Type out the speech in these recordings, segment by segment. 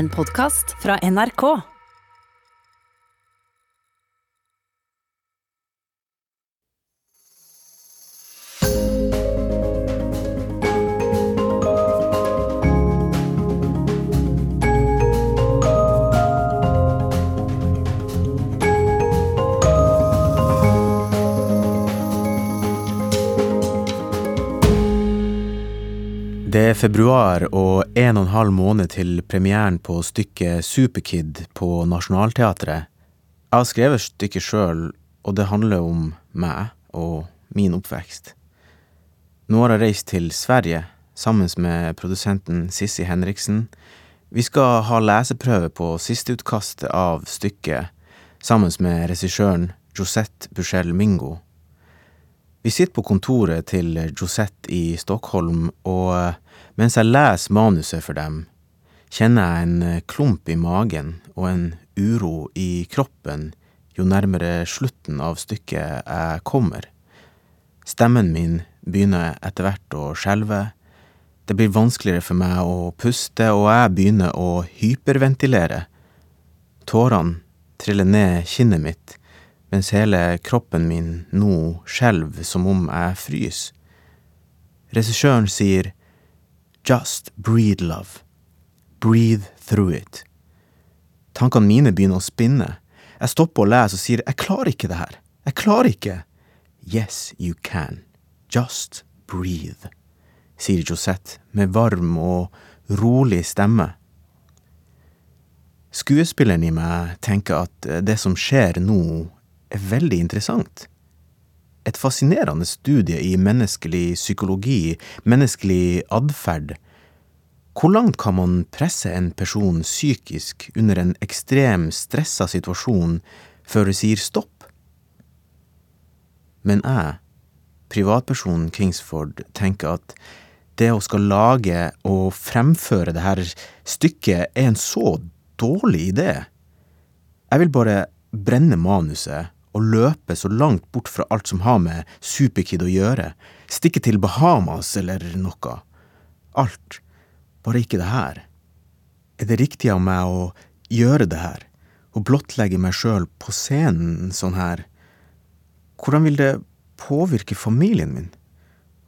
En podkast fra NRK. Februar og en og en halv måned til premieren på stykket Superkid på Nationaltheatret. Jeg har skrevet stykket sjøl, og det handler om meg og min oppvekst. Nå har jeg reist til Sverige sammen med produsenten Sissi Henriksen. Vi skal ha leseprøve på sisteutkastet av stykket sammen med regissøren Josette Bushell Mingo. Vi sitter på kontoret til Josette i Stockholm, og mens jeg leser manuset for dem, kjenner jeg en eh, klump i magen og en uro i kroppen jo nærmere slutten av stykket jeg kommer. Stemmen min begynner etter hvert å skjelve, det blir vanskeligere for meg å puste, og jeg begynner å hyperventilere. Tårene triller ned kinnet mitt mens hele kroppen min nå skjelver som om jeg fryser. Regissøren sier Just breathe, love. Breathe through it. Tankene mine begynner å spinne. Jeg stopper å lese og sier jeg klarer ikke det her. Jeg klarer ikke. Yes, you can. Just breathe, sier Josette med varm og rolig stemme. Skuespilleren i meg tenker at det som skjer nå, er veldig interessant. Et fascinerende studie i menneskelig psykologi, menneskelig atferd. Hvor langt kan man presse en person psykisk under en ekstrem stressa situasjon før det sier stopp? Men jeg, privatpersonen Kingsford, tenker at det å skal lage og fremføre det her stykket er en så dårlig idé. Jeg vil bare brenne manuset og løpe så langt bort fra alt som har med Superkid å gjøre, stikke til Bahamas eller noe. Alt, bare ikke det her. Er det riktig av meg å gjøre det her, å blottlegge meg sjøl på scenen sånn her? Hvordan vil det påvirke familien min?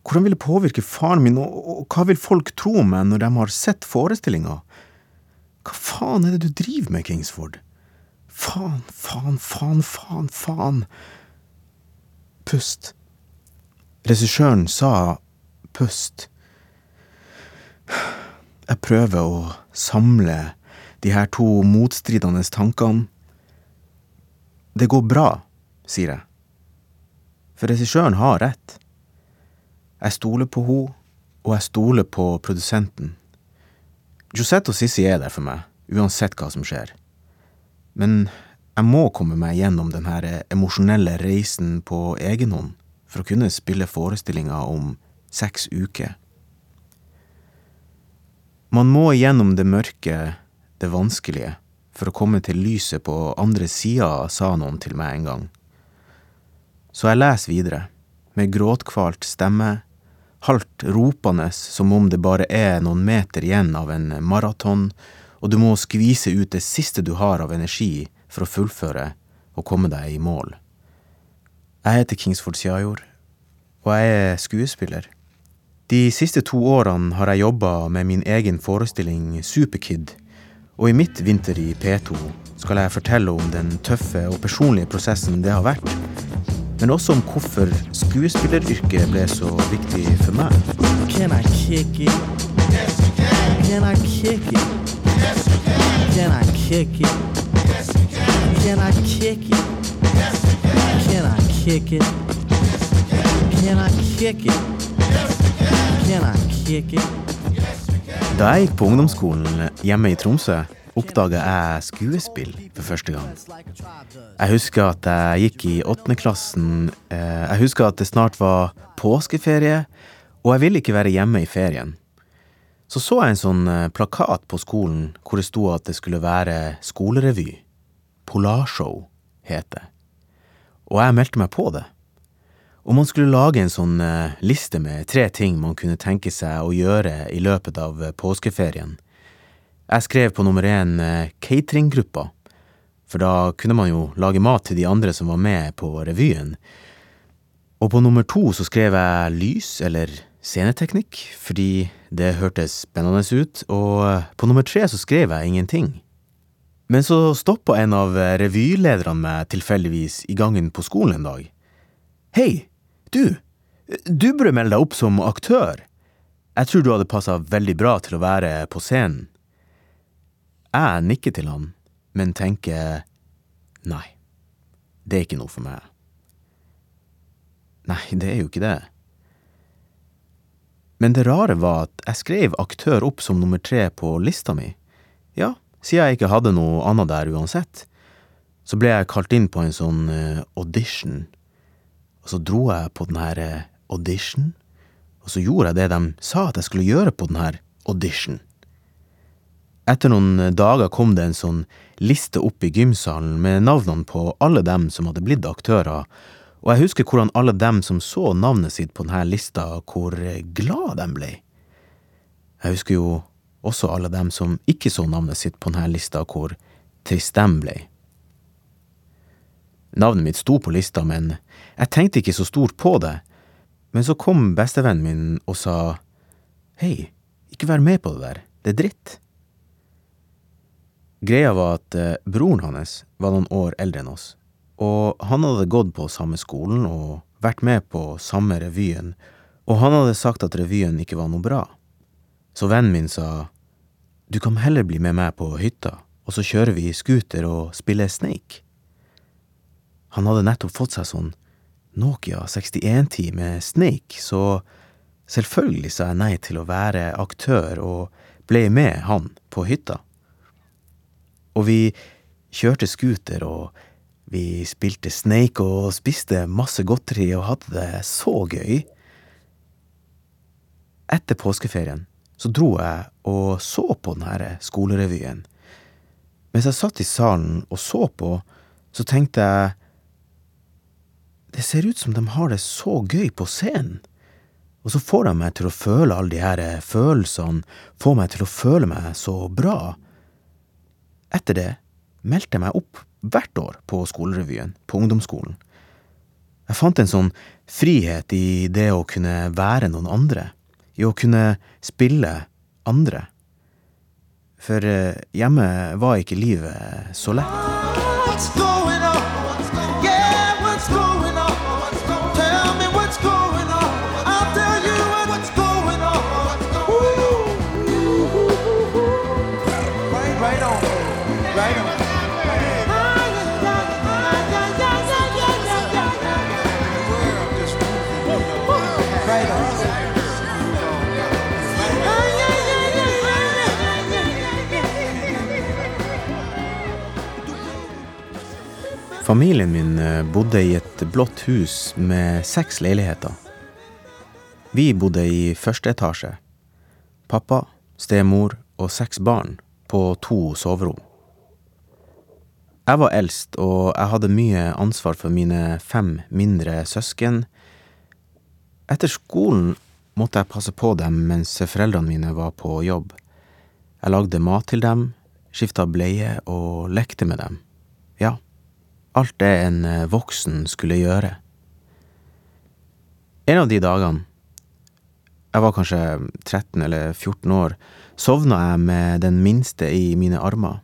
Hvordan vil det påvirke faren min, og, og hva vil folk tro om meg når de har sett forestillinga? Hva faen er det du driver med, Kingsford? Faen, faen, faen, faen, faen. Pust. Regissøren sa pust. Jeg prøver å samle de her to motstridende tankene. Det går bra, sier jeg. For regissøren har rett. Jeg stoler på henne, og jeg stoler på produsenten. Josette og Sissi er der for meg, uansett hva som skjer. Men jeg må komme meg gjennom denne emosjonelle reisen på egen hånd for å kunne spille forestillinga om seks uker. Man må gjennom det mørke, det vanskelige, for å komme til lyset på andre sida, sa noen til meg en gang. Så jeg leser videre, med gråtkvalt stemme, halvt ropende som om det bare er noen meter igjen av en maraton, og du må skvise ut det siste du har av energi for å fullføre og komme deg i mål. Jeg heter Kingsford Siajord, og jeg er skuespiller. De siste to årene har jeg jobba med min egen forestilling Superkid, og i mitt vinter i P2 skal jeg fortelle om den tøffe og personlige prosessen det har vært, men også om hvorfor skuespilleryrket ble så viktig for meg. Can I kick it? Can I kick it? Can I kick it? Can I kick it? Can I kick it? Can I kick it? Can I kick it? Da jeg gikk på ungdomsskolen hjemme i Tromsø, oppdaga jeg skuespill for første gang. Jeg husker at jeg gikk i åttendeklassen. klassen, Jeg husker at det snart var påskeferie, og jeg ville ikke være hjemme i ferien. Så så jeg en sånn eh, plakat på skolen hvor det sto at det skulle være skolerevy. Polarshow, het det. Og jeg meldte meg på det. Og man skulle lage en sånn eh, liste med tre ting man kunne tenke seg å gjøre i løpet av eh, påskeferien. Jeg skrev på nummer én cateringgruppa, for da kunne man jo lage mat til de andre som var med på revyen. Og på nummer to så skrev jeg lys, eller sceneteknikk, fordi det hørtes spennende ut, og på nummer tre så skrev jeg ingenting. Men så stoppa en av revylederne meg tilfeldigvis i gangen på skolen en dag. Hei, du, du burde melde deg opp som aktør. Jeg tror du hadde passa veldig bra til å være på scenen. Jeg nikker til han, men tenker nei, det er ikke noe for meg. Nei, det er jo ikke det. Men det rare var at jeg skrev aktør opp som nummer tre på lista mi. Ja, siden jeg ikke hadde noe annet der uansett. Så ble jeg kalt inn på en sånn uh, audition, og så dro jeg på den her uh, audition, og så gjorde jeg det de sa at jeg skulle gjøre på den her audition. Etter noen dager kom det en sånn liste opp i gymsalen med navnene på alle dem som hadde blitt aktører, og jeg husker hvordan alle dem som så navnet sitt på denne lista, hvor glad de ble. Jeg husker jo også alle dem som ikke så navnet sitt på denne lista, hvor trist de ble. Navnet mitt sto på lista, men jeg tenkte ikke så stort på det. Men så kom bestevennen min og sa hei, ikke vær med på det der, det er dritt. Greia var at eh, broren hans var noen år eldre enn oss, og han hadde gått på samme skolen og vært med på samme revyen, og han hadde sagt at revyen ikke var noe bra. Så vennen min sa du kan heller bli med meg på hytta, og så kjører vi scooter og spiller Snake. Han hadde nettopp fått seg sånn Nokia 6110 med Snake, så selvfølgelig sa jeg nei til å være aktør og ble med han på hytta. Og vi kjørte scooter, og vi spilte Snake og spiste masse godteri og hadde det så gøy. Etter påskeferien så dro jeg og så på denne skolerevyen. Mens jeg satt i salen og så på, så tenkte jeg det ser ut som de har det så gøy på scenen. Og så får de meg til å føle alle de her følelsene, får meg til å føle meg så bra. Etter det meldte jeg meg opp hvert år på skolerevyen, på ungdomsskolen. Jeg fant en sånn frihet i det å kunne være noen andre, i å kunne spille andre. For eh, hjemme var ikke livet så lett. What's going on? Yeah, Familien min eh, bodde i et blått hus med seks leiligheter. Vi bodde i første etasje. Pappa, stemor og seks barn på to soverom. Jeg var eldst, og jeg hadde mye ansvar for mine fem mindre søsken. Etter skolen måtte jeg passe på dem mens foreldrene mine var på jobb. Jeg lagde mat til dem, skifta bleie og lekte med dem. Ja, alt det en eh, voksen skulle gjøre. En av de dagene, jeg var kanskje 13 eller 14 år, sovna jeg med den minste i mine armer.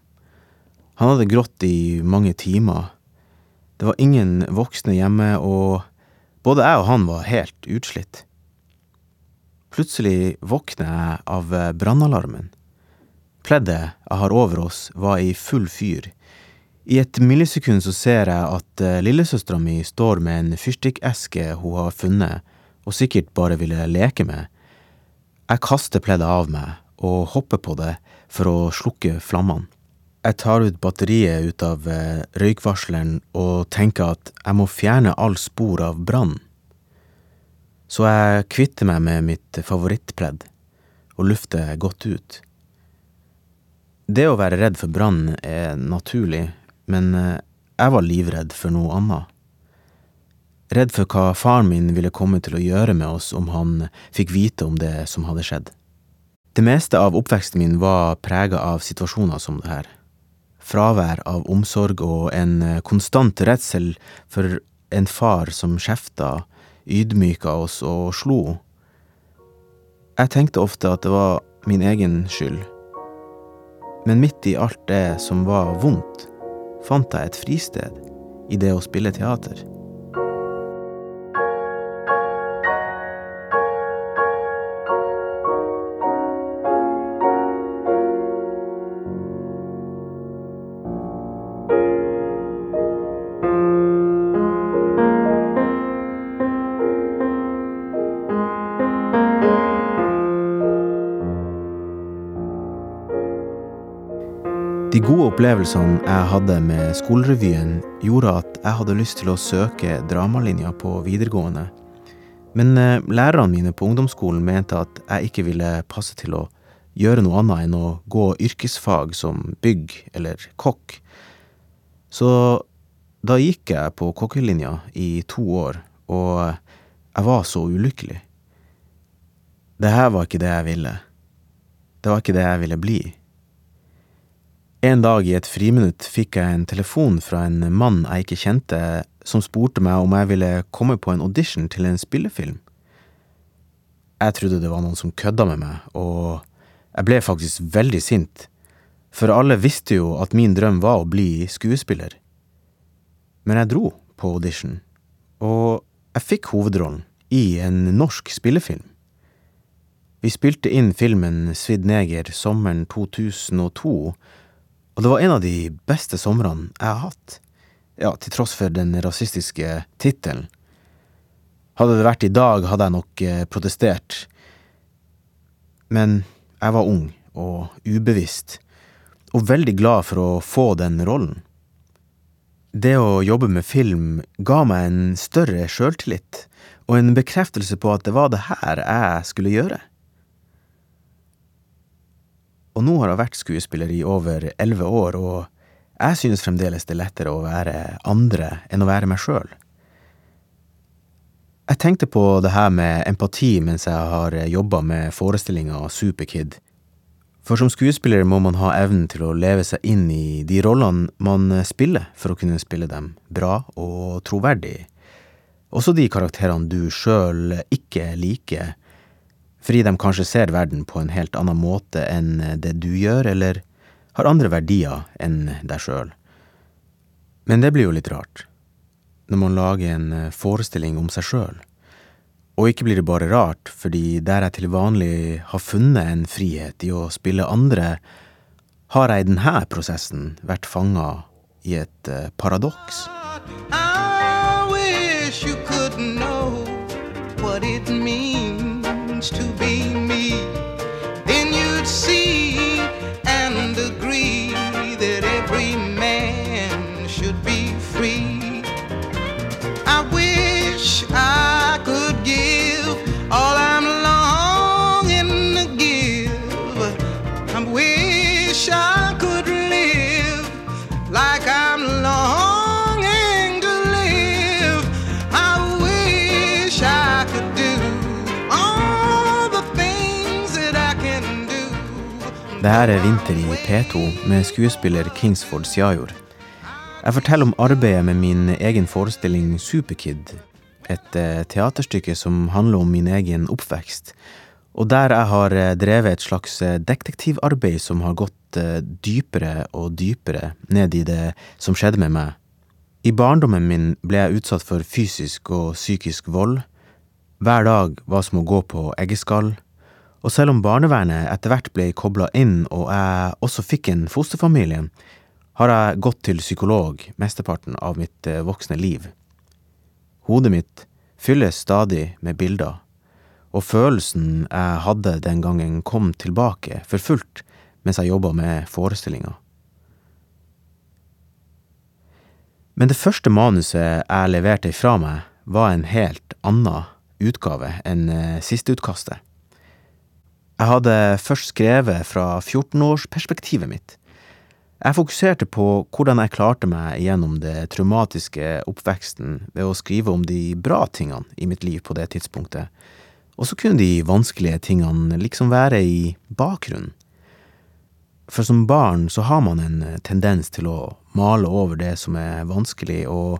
Han hadde grått i mange timer. Det var ingen voksne hjemme, og både jeg og han var helt utslitt. Plutselig våkner jeg av brannalarmen. Pleddet jeg har over oss, var i full fyr. I et millisekund så ser jeg at eh, lillesøstera mi står med en fyrstikkeske hun har funnet, og sikkert bare ville leke med. Jeg kaster pleddet av meg og hopper på det for å slukke flammene. Jeg tar ut batteriet ut av eh, røykvarsleren og tenker at jeg må fjerne all spor av brann. Så jeg kvitter meg med mitt favorittpledd og lufter godt ut. Det å være redd for brann er naturlig, men eh, jeg var livredd for noe annet. Redd for hva faren min ville komme til å gjøre med oss om han fikk vite om det som hadde skjedd. Det meste av oppveksten min var prega av situasjoner som det her. Fravær av omsorg og en eh, konstant redsel for en far som skjefta, ydmyka oss og slo. Jeg tenkte ofte at det var min egen skyld. Men midt i alt det som var vondt, fant jeg et fristed i det å spille teater. De gode opplevelsene jeg hadde med skolerevyen, gjorde at jeg hadde lyst til å søke dramalinja på videregående. Men eh, lærerne mine på ungdomsskolen mente at jeg ikke ville passe til å gjøre noe annet enn å gå yrkesfag som bygg eller kokk. Så da gikk jeg på kokkelinja i to år, og jeg var så ulykkelig. Det her var ikke det jeg ville. Det var ikke det jeg ville bli. En dag i et friminutt fikk jeg en telefon fra en mann jeg ikke kjente, som spurte meg om jeg ville komme på en audition til en spillefilm. Jeg trodde det var noen som kødda med meg, og jeg ble faktisk veldig sint, for alle visste jo at min drøm var å bli skuespiller. Men jeg dro på audition, og jeg fikk hovedrollen i en norsk spillefilm. Vi spilte inn filmen Svidd neger sommeren 2002, og det var en av de beste somrene jeg har hatt. Ja, til tross for den rasistiske tittelen. Hadde det vært i dag, hadde jeg nok eh, protestert. Men jeg var ung og ubevisst, og veldig glad for å få den rollen. Det å jobbe med film ga meg en større sjøltillit, og en bekreftelse på at det var det her jeg skulle gjøre og nå har jeg vært skuespiller i over elleve år, og jeg synes fremdeles det er lettere å være andre enn å være meg sjøl. Jeg tenkte på det her med empati mens jeg har jobba med forestillinga Superkid. For som skuespiller må man ha evnen til å leve seg inn i de rollene man spiller, for å kunne spille dem bra og troverdig. Også de karakterene du sjøl ikke liker, fordi de kanskje ser verden på en helt annen måte enn det du gjør, eller har andre verdier enn deg sjøl. Men det blir jo litt rart, når man lager en eh, forestilling om seg sjøl. Og ikke blir det bare rart, fordi der jeg til vanlig har funnet en frihet i å spille andre, har jeg i denne prosessen vært fanga i et eh, paradoks. I wish you could know what it means to be Det her er Vinter i P2 med skuespiller Kingsford Siajord. Jeg forteller om arbeidet med min egen forestilling Superkid, et eh, teaterstykke som handler om min egen oppvekst, og der jeg har eh, drevet et slags eh, detektivarbeid som har gått dypere og dypere ned i det som skjedde med meg. I barndommen min ble jeg utsatt for fysisk og psykisk vold. Hver dag var som å gå på eggeskall. Og selv om barnevernet etter hvert ble kobla inn og jeg også fikk en fosterfamilie, har jeg gått til psykolog mesteparten av mitt eh, voksne liv. Hodet mitt fylles stadig med bilder, og følelsen jeg hadde den gangen kom tilbake for fullt mens jeg jobba med forestillinga. Men det første manuset jeg leverte ifra meg, var en helt annen utgave enn eh, sisteutkastet. Jeg hadde først skrevet fra 14-årsperspektivet mitt. Jeg fokuserte på hvordan jeg klarte meg gjennom det traumatiske oppveksten ved å skrive om de bra tingene i mitt liv på det tidspunktet, Og så kunne de vanskelige tingene liksom være i bakgrunnen. For som barn så har man en tendens til å male over det som er vanskelig, og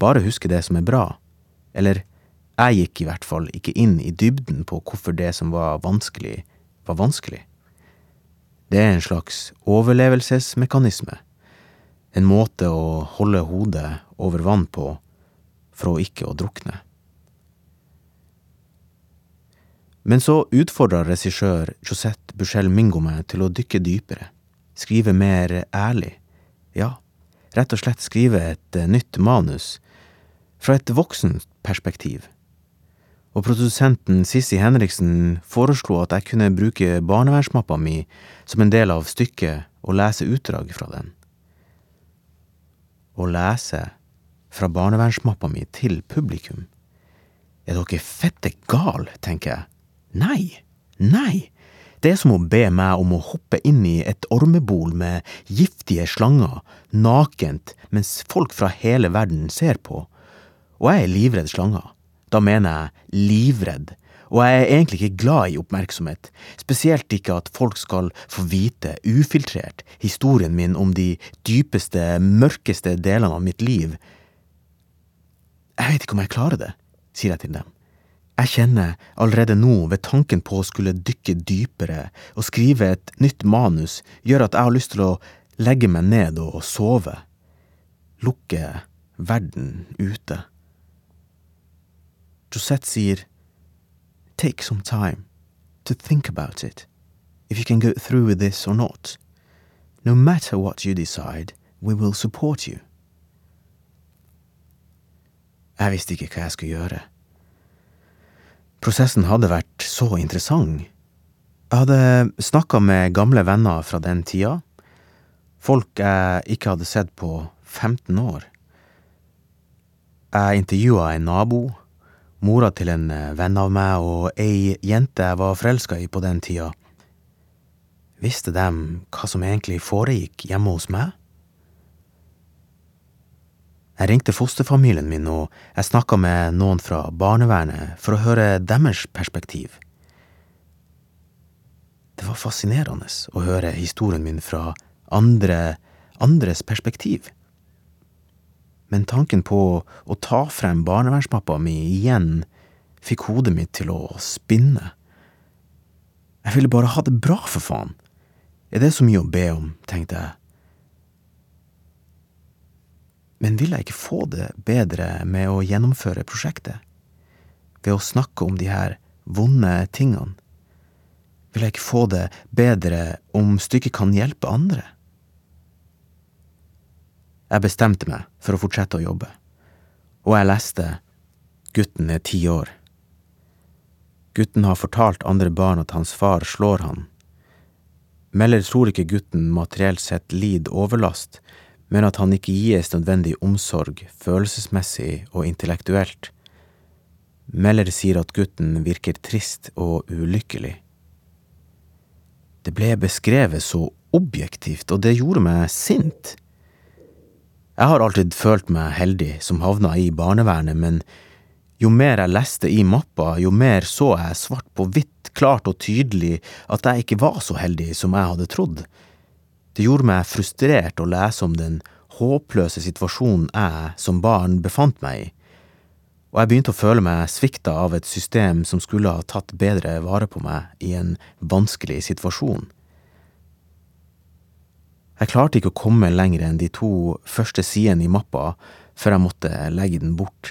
bare huske det som er bra. Eller jeg gikk i hvert fall ikke inn i dybden på hvorfor det som var vanskelig, var vanskelig. Det er en slags overlevelsesmekanisme. En måte å holde hodet over vann på for å ikke å drukne. Men så utfordrer regissør Josette Buchel Mingo meg til å dykke dypere, skrive mer ærlig, ja, rett og slett skrive et nytt manus, fra et voksent perspektiv. Og produsenten Sissi Henriksen foreslo at jeg kunne bruke barnevernsmappa mi som en del av stykket og lese utdrag fra den. Å lese fra barnevernsmappa mi til publikum? Er dere fette gal, tenker jeg. Nei, nei. Det er som å be meg om å hoppe inn i et ormebol med giftige slanger, nakent, mens folk fra hele verden ser på. Og jeg er livredd slanger. Da mener jeg livredd. Og jeg er egentlig ikke glad i oppmerksomhet, spesielt ikke at folk skal få vite, ufiltrert, historien min om de dypeste, mørkeste delene av mitt liv. Jeg vet ikke om jeg klarer det, sier jeg til dem. Jeg kjenner allerede nå, ved tanken på å skulle dykke dypere og skrive et nytt manus, gjør at jeg har lyst til å legge meg ned og sove. Lukke verden ute. Josette sier, Take some time to think about it, if you can go through with this or not. No matter what you decide, we will support you. Jeg visste ikke hva jeg skulle gjøre. Prosessen hadde vært så interessant. Jeg hadde snakka med gamle venner fra den tida, folk jeg ikke hadde sett på 15 år. Jeg intervjua en nabo, mora til en venn av meg og ei jente jeg var forelska i på den tida. Visste de hva som egentlig foregikk hjemme hos meg? Jeg ringte fosterfamilien min, og jeg snakka med noen fra barnevernet for å høre deres perspektiv. Det var fascinerende å høre historien min fra andre, andres perspektiv. Men tanken på å ta frem barnevernsmappa mi igjen fikk hodet mitt til å spinne. Jeg ville bare ha det bra, for faen. Er det så mye å be om, tenkte jeg. Men vil jeg ikke få det bedre med å gjennomføre prosjektet? Ved å snakke om de her vonde tingene? Vil jeg ikke få det bedre om stykket kan hjelpe andre? Jeg bestemte meg for å fortsette å jobbe, og jeg leste Gutten er ti år. Gutten har fortalt andre barn at hans far slår han. Meller tror ikke gutten materielt sett lider overlast, men at han ikke gis nødvendig omsorg følelsesmessig og intellektuelt. Meller sier at gutten virker trist og ulykkelig. Det ble beskrevet så objektivt, og det gjorde meg sint. Jeg har alltid følt meg heldig som havna i barnevernet, men jo mer jeg leste i mappa, jo mer så jeg svart på hvitt, klart og tydelig at jeg ikke var så heldig som jeg hadde trodd. Det gjorde meg frustrert å lese om den håpløse situasjonen jeg som barn befant meg i, og jeg begynte å føle meg svikta av et system som skulle ha tatt bedre vare på meg i en vanskelig situasjon. Jeg klarte ikke å komme lenger enn de to første sidene i mappa før jeg måtte legge den bort,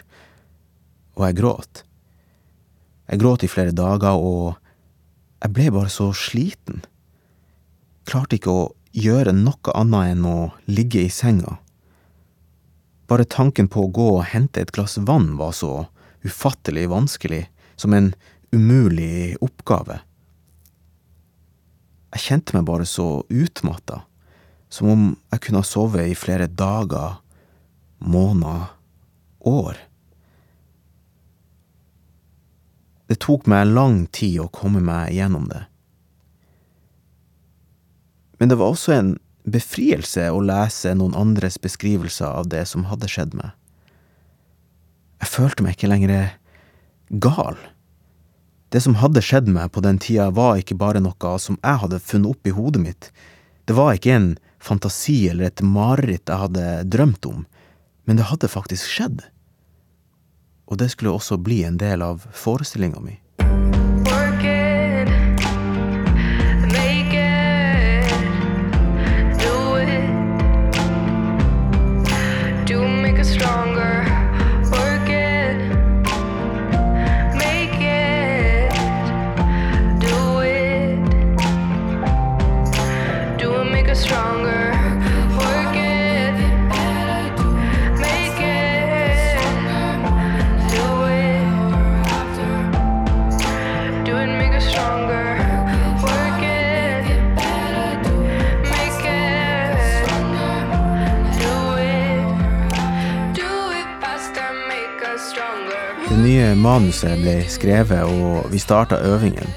og jeg gråt. Jeg gråt i flere dager, og jeg ble bare så sliten. Klarte ikke å gjøre noe annet enn å ligge i senga. Bare tanken på å gå og hente et glass vann var så ufattelig vanskelig, som en umulig oppgave. Jeg kjente meg bare så utmatta, som om jeg kunne ha sovet i flere dager, måneder, år. Det tok meg lang tid å komme meg gjennom det. Men det var også en befrielse å lese noen andres beskrivelser av det som hadde skjedd meg. Jeg følte meg ikke lenger gal. Det som hadde skjedd meg på den tida, var ikke bare noe som jeg hadde funnet opp i hodet mitt. Det var ikke en fantasi eller et mareritt jeg hadde drømt om, men det hadde faktisk skjedd. Og det skulle også bli en del av forestillinga mi. Det nye manuset ble skrevet, og vi starta øvingen.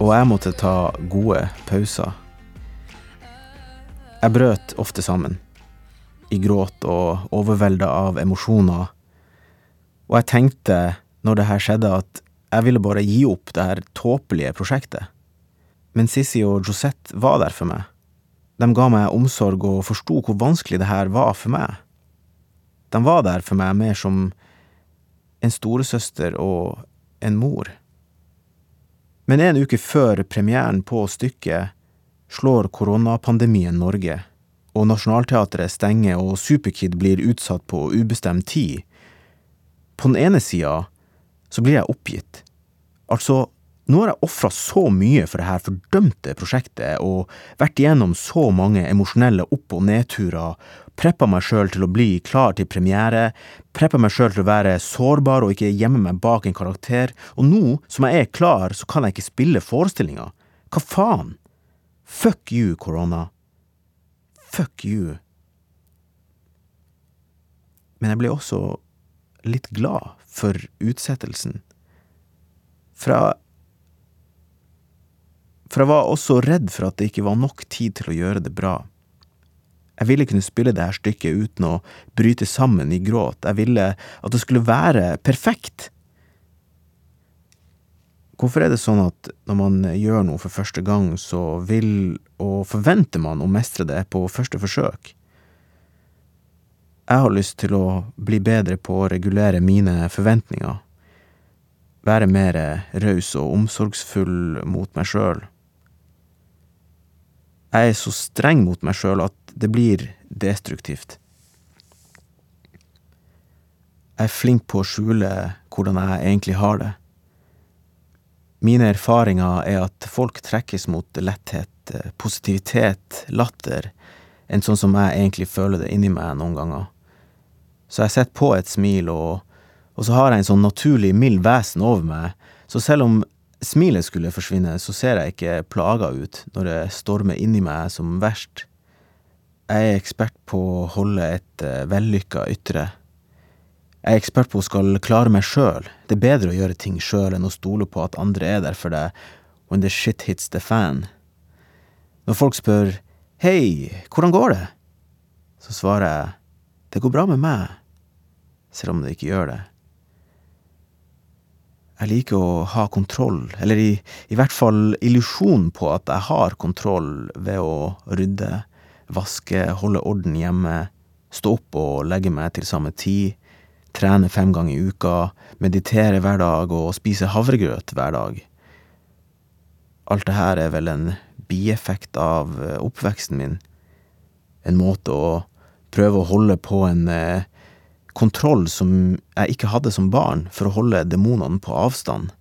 Og jeg måtte ta gode pauser. Jeg brøt ofte sammen, i gråt og overvelda av emosjoner. Og jeg tenkte, når det her skjedde, at jeg ville bare gi opp det her tåpelige prosjektet. Men Sissy og Josette var der for meg. De ga meg omsorg og forsto hvor vanskelig det her var for meg. De var der for meg mer som en storesøster og en mor. Men en uke før premieren på stykket slår koronapandemien Norge, og Nationaltheatret stenger og Superkid blir utsatt på ubestemt tid. På den ene sida så blir jeg oppgitt. Altså, nå har jeg ofra så mye for det her fordømte prosjektet og vært igjennom så mange emosjonelle opp- og nedturer, preppa meg sjøl til å bli klar til premiere, preppa meg sjøl til å være sårbar og ikke gjemme meg bak en karakter, og nå som jeg er klar, så kan jeg ikke spille forestillinga. Hva faen? Fuck you, korona. Fuck you. Men jeg ble også litt glad for utsettelsen. Fra For jeg var også redd for at det ikke var nok tid til å gjøre det bra. Jeg ville kunne spille det her stykket uten å bryte sammen i gråt. Jeg ville at det skulle være perfekt. Hvorfor er det sånn at når man gjør noe for første gang, så vil og forventer man å mestre det på første forsøk? Jeg har lyst til å bli bedre på å regulere mine forventninger. Være mer raus og omsorgsfull mot meg sjøl. Jeg er så streng mot meg sjøl at det blir destruktivt. Jeg er flink på å skjule hvordan jeg egentlig har det. Mine erfaringer er at folk trekkes mot letthet, positivitet, latter, enn sånn som jeg egentlig føler det inni meg noen ganger. Så jeg setter på et smil, og, og så har jeg en sånn naturlig mild vesen over meg, så selv om smilet skulle forsvinne, så ser jeg ikke plaga ut når det stormer inni meg som verst. Jeg er ekspert på å holde et uh, vellykka ytre. Jeg er ekspert på å skal klare meg sjøl. Det er bedre å gjøre ting sjøl enn å stole på at andre er der for deg when the shit hits the fan. Når folk spør hei, hvordan går det? Så svarer jeg det går bra med meg, selv om det ikke gjør det. Jeg liker å ha kontroll, eller i, i hvert fall illusjon på at jeg har kontroll ved å rydde, vaske, holde orden hjemme, stå opp og legge meg til samme tid, trene fem ganger i uka, meditere hver dag og spise havregrøt hver dag. Alt det her er vel en bieffekt av eh, oppveksten min. En måte å prøve å holde på en eh, kontroll som jeg ikke hadde som barn, for å holde demonene på avstand.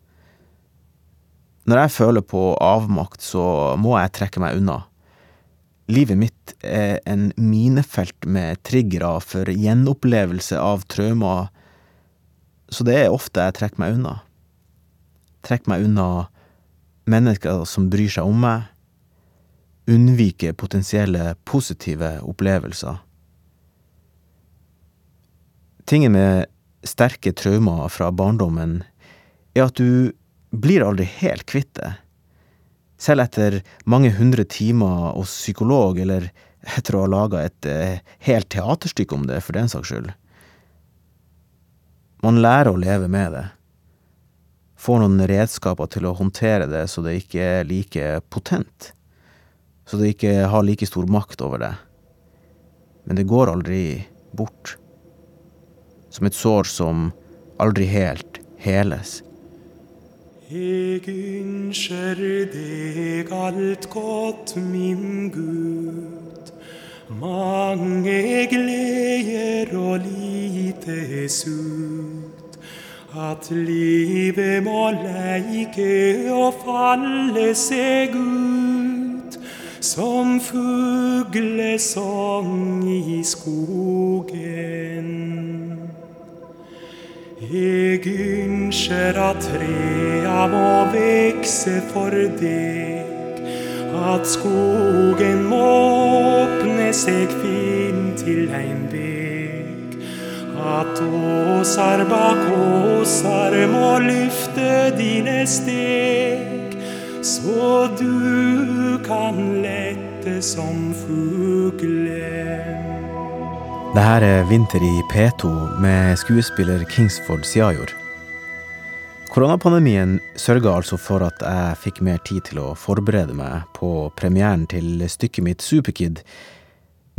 Når jeg føler på avmakt, så må jeg trekke meg unna. Livet mitt er en minefelt med triggere for gjenopplevelse av traumer, så det er ofte jeg trekker meg unna. Trekker meg unna mennesker som bryr seg om meg, unnviker potensielle positive opplevelser. Tingen med sterke traumer fra barndommen er at du blir aldri helt kvitt det. Selv etter mange hundre timer hos psykolog, eller etter å ha laga et eh, helt teaterstykke om det, for den saks skyld. Man lærer å leve med det. får noen redskaper til å håndtere det så det ikke er like potent. Så det ikke har like stor makt over det. Men det går aldri bort. Som et sår som aldri helt heles. Jeg ønsker deg alt godt, min Gud. Mange gleder og lite sult. At livet må leike og falle seg ut. Som fuglesang i skogen. Jeg ønsker at trea må vekse for deg, at skogen må åpne seg fin til ein veg, at åsar bak åsar må løfte dine steg, så du kan lette som fuglen. Det her er Vinter i P2 med skuespiller Kingsford Siajor. Koronapandemien sørga altså for at jeg fikk mer tid til å forberede meg på premieren til stykket mitt Superkid,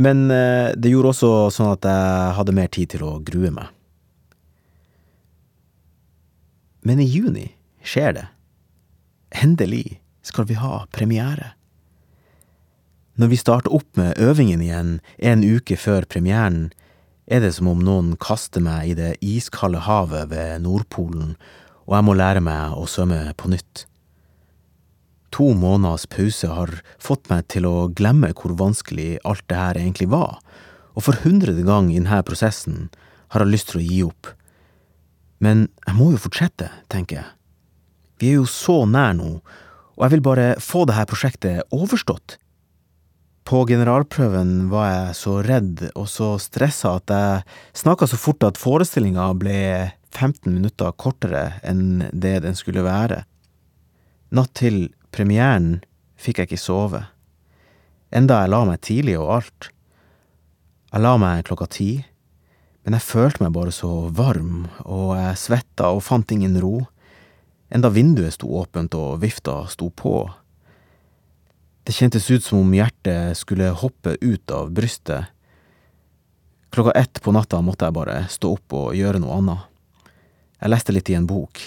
men eh, det gjorde også sånn at jeg hadde mer tid til å grue meg. Men i juni skjer det. Endelig skal vi ha premiere. Når vi starter opp med øvingen igjen en uke før premieren, er det som om noen kaster meg i det iskalde havet ved Nordpolen, og jeg må lære meg å svømme på nytt. To måneders pause har fått meg til å glemme hvor vanskelig alt det her egentlig var, og for hundrede gang i denne prosessen har jeg lyst til å gi opp. Men jeg må jo fortsette, tenker jeg. Vi er jo så nær nå, og jeg vil bare få dette prosjektet overstått. På generalprøven var jeg så redd og så stressa at jeg snakka så fort at forestillinga ble 15 minutter kortere enn det den skulle være. Natt til premieren fikk jeg ikke sove, enda jeg la meg tidlig og alt. Jeg la meg klokka ti, men jeg følte meg bare så varm, og jeg svetta og fant ingen ro, enda vinduet sto åpent og vifta sto på. Det kjentes ut som om hjertet skulle hoppe ut av brystet. Klokka ett på natta måtte jeg bare stå opp og gjøre noe annet. Jeg leste litt i en bok.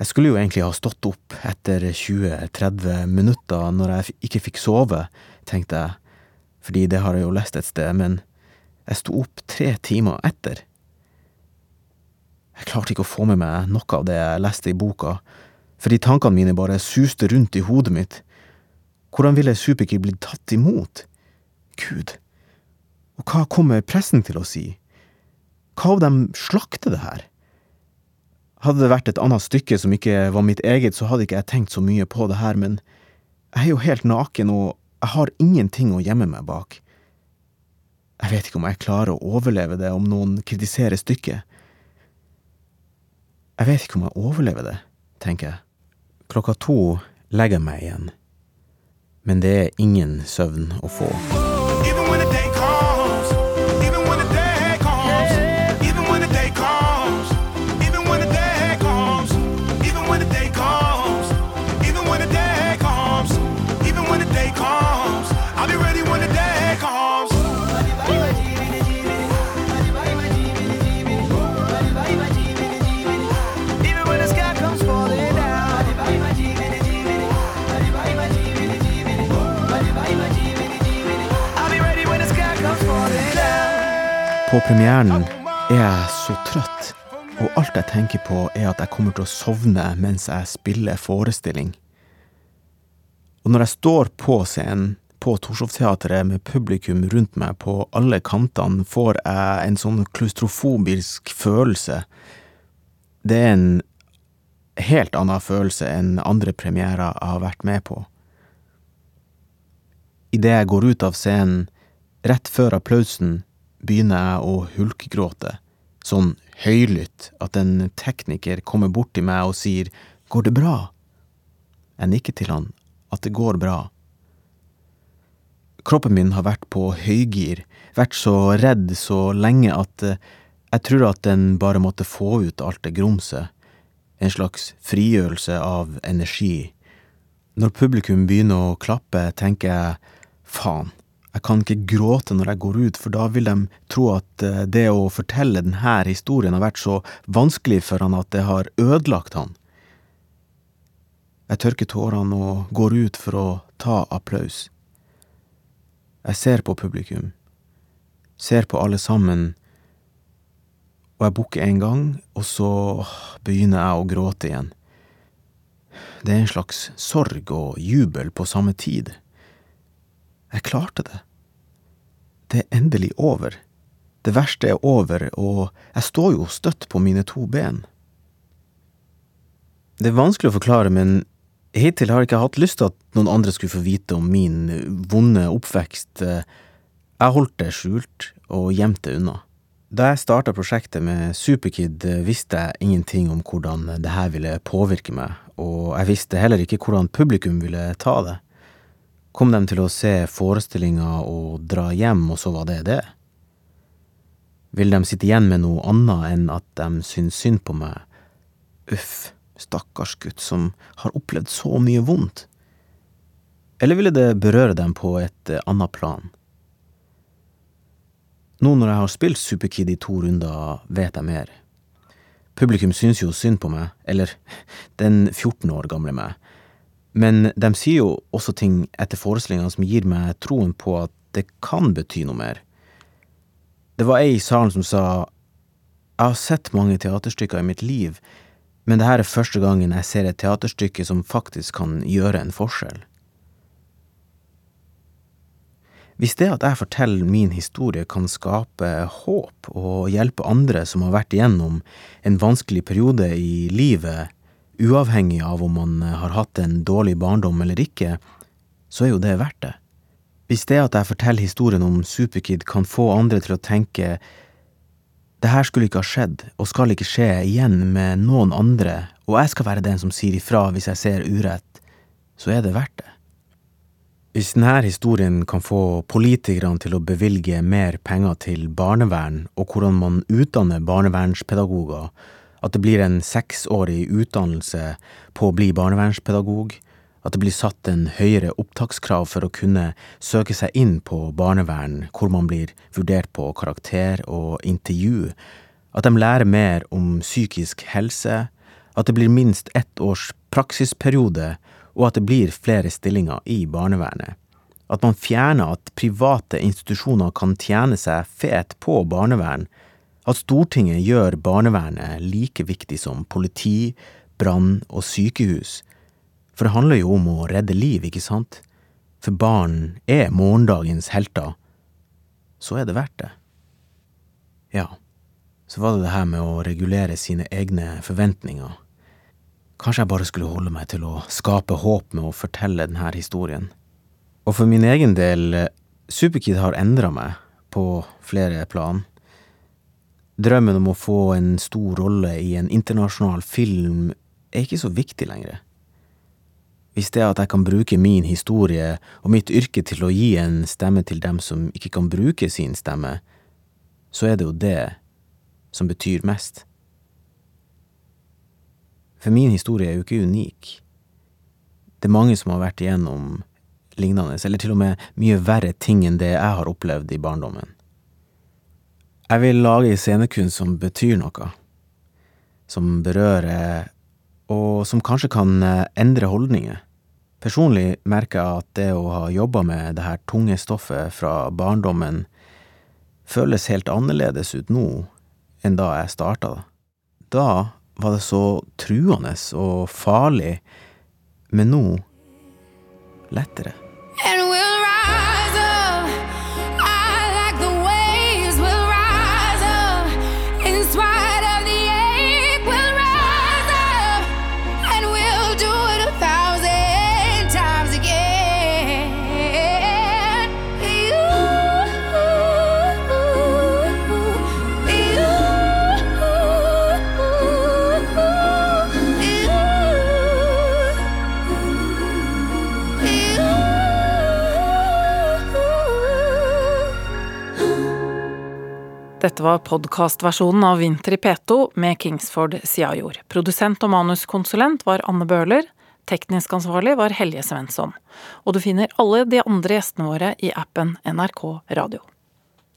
Jeg skulle jo egentlig ha stått opp etter 20-30 minutter når jeg ikke fikk sove, tenkte jeg, fordi det har jeg jo lest et sted, men jeg sto opp tre timer etter. Jeg klarte ikke å få med meg noe av det jeg leste i boka, fordi tankene mine bare suste rundt i hodet mitt. Hvordan ville Superkid blitt tatt imot? Gud, og hva kommer pressen til å si? Hva om de slakter det her? Hadde det vært et annet stykke som ikke var mitt eget, så hadde ikke jeg tenkt så mye på det her, men jeg er jo helt naken, og jeg har ingenting å gjemme meg bak. Jeg vet ikke om jeg klarer å overleve det om noen kritiserer stykket. Jeg vet ikke om jeg overlever det, tenker jeg. Klokka to legger jeg meg igjen. Men det er ingen søvn å få. På premieren er jeg så trøtt, og alt jeg tenker på er at jeg kommer til å sovne mens jeg spiller forestilling. Og når jeg står på scenen på Torshov-teatret med publikum rundt meg på alle kantene, får jeg en sånn klaustrofobisk følelse. Det er en helt annen følelse enn andre premierer jeg har vært med på. Idet jeg går ut av scenen, rett før applausen, begynner jeg å hulkgråte, sånn høylytt at en tekniker kommer bort til meg og sier går det bra? Jeg nikker til han at det går bra. Kroppen min har vært på høygir, vært så redd så lenge at eh, jeg tror at den bare måtte få ut alt det grumset. en slags frigjørelse av energi. Når publikum begynner å klappe, tenker jeg faen, jeg kan ikke gråte når jeg går ut, for da vil de tro at eh, det å fortelle denne historien har vært så vanskelig for han at det har ødelagt han. Jeg tørker tårene og går ut for å ta applaus. Jeg ser på publikum, ser på alle sammen, og jeg bukker en gang, og så begynner jeg å gråte igjen. Det er en slags sorg og jubel på samme tid. Jeg klarte det. Det er endelig over. Det verste er over, og jeg står jo støtt på mine to ben. Det er vanskelig å forklare, men hittil har jeg ikke hatt lyst til at noen andre skulle få vite om min vonde oppvekst. Jeg holdt det skjult og gjemte det unna. Da jeg starta prosjektet med Superkid, visste jeg ingenting om hvordan det her ville påvirke meg, og jeg visste heller ikke hvordan publikum ville ta det. Kom de til å se forestillinga og dra hjem, og så var det det? Vil de sitte igjen med noe annet enn at de syns synd på meg? Uff, stakkars gutt som har opplevd så mye vondt. Eller ville det berøre dem på et eh, annet plan? Nå når jeg har spilt Superkid i to runder, vet jeg mer. Publikum syns jo synd på meg, eller den 14 år gamle meg, men de sier jo også ting etter forestillingene som gir meg troen på at det kan bety noe mer. Det var ei i salen som sa jeg har sett mange teaterstykker i mitt liv, men det her er første gangen jeg ser et teaterstykke som faktisk kan gjøre en forskjell. Hvis det at jeg forteller min historie kan skape håp og hjelpe andre som har vært igjennom en vanskelig periode i livet, uavhengig av om man har hatt en dårlig barndom eller ikke, så er jo det verdt det. Hvis det at jeg forteller historien om Superkid kan få andre til å tenke det her skulle ikke ha skjedd, og skal ikke skje igjen med noen andre, og jeg skal være den som sier ifra hvis jeg ser urett, så er det verdt det. Hvis denne historien kan få politikerne til å bevilge mer penger til barnevern, og hvordan man utdanner barnevernspedagoger, at det blir en seksårig utdannelse på å bli barnevernspedagog, at det blir satt en høyere opptakskrav for å kunne søke seg inn på barnevern, hvor man blir vurdert på karakter og intervju, at de lærer mer om psykisk helse, at det blir minst ett års praksisperiode og at det blir flere stillinger i barnevernet. At man fjerner at private institusjoner kan tjene seg fet på barnevern. At Stortinget gjør barnevernet like viktig som politi, brann og sykehus. For det handler jo om å redde liv, ikke sant? For barn er morgendagens helter. Så er det verdt det. Ja, så var det det her med å regulere sine egne forventninger. Kanskje jeg bare skulle holde meg til å skape håp med å fortelle denne historien. Og for min egen del, Superkid har endra meg på flere plan. Drømmen om å få en stor rolle i en internasjonal film er ikke så viktig lenger. Hvis det er at jeg kan bruke min historie og mitt yrke til å gi en stemme til dem som ikke kan bruke sin stemme, så er det jo det som betyr mest. For min historie er jo ikke unik. Det er mange som har vært igjennom lignende, eller til og med mye verre ting enn det jeg har opplevd i barndommen. Jeg vil lage scenekunst som betyr noe, som berører, og som kanskje kan eh, endre holdninger. Personlig merker jeg at det å ha jobba med det her tunge stoffet fra barndommen føles helt annerledes ut nå enn da jeg starta. Da var det så truende og farlig, men nå lettere. Dette var podkastversjonen av Vinter i P2 med Kingsford Siajord. Produsent og manuskonsulent var Anne Bøhler. Teknisk ansvarlig var Helje Svensson. Og du finner alle de andre gjestene våre i appen NRK Radio.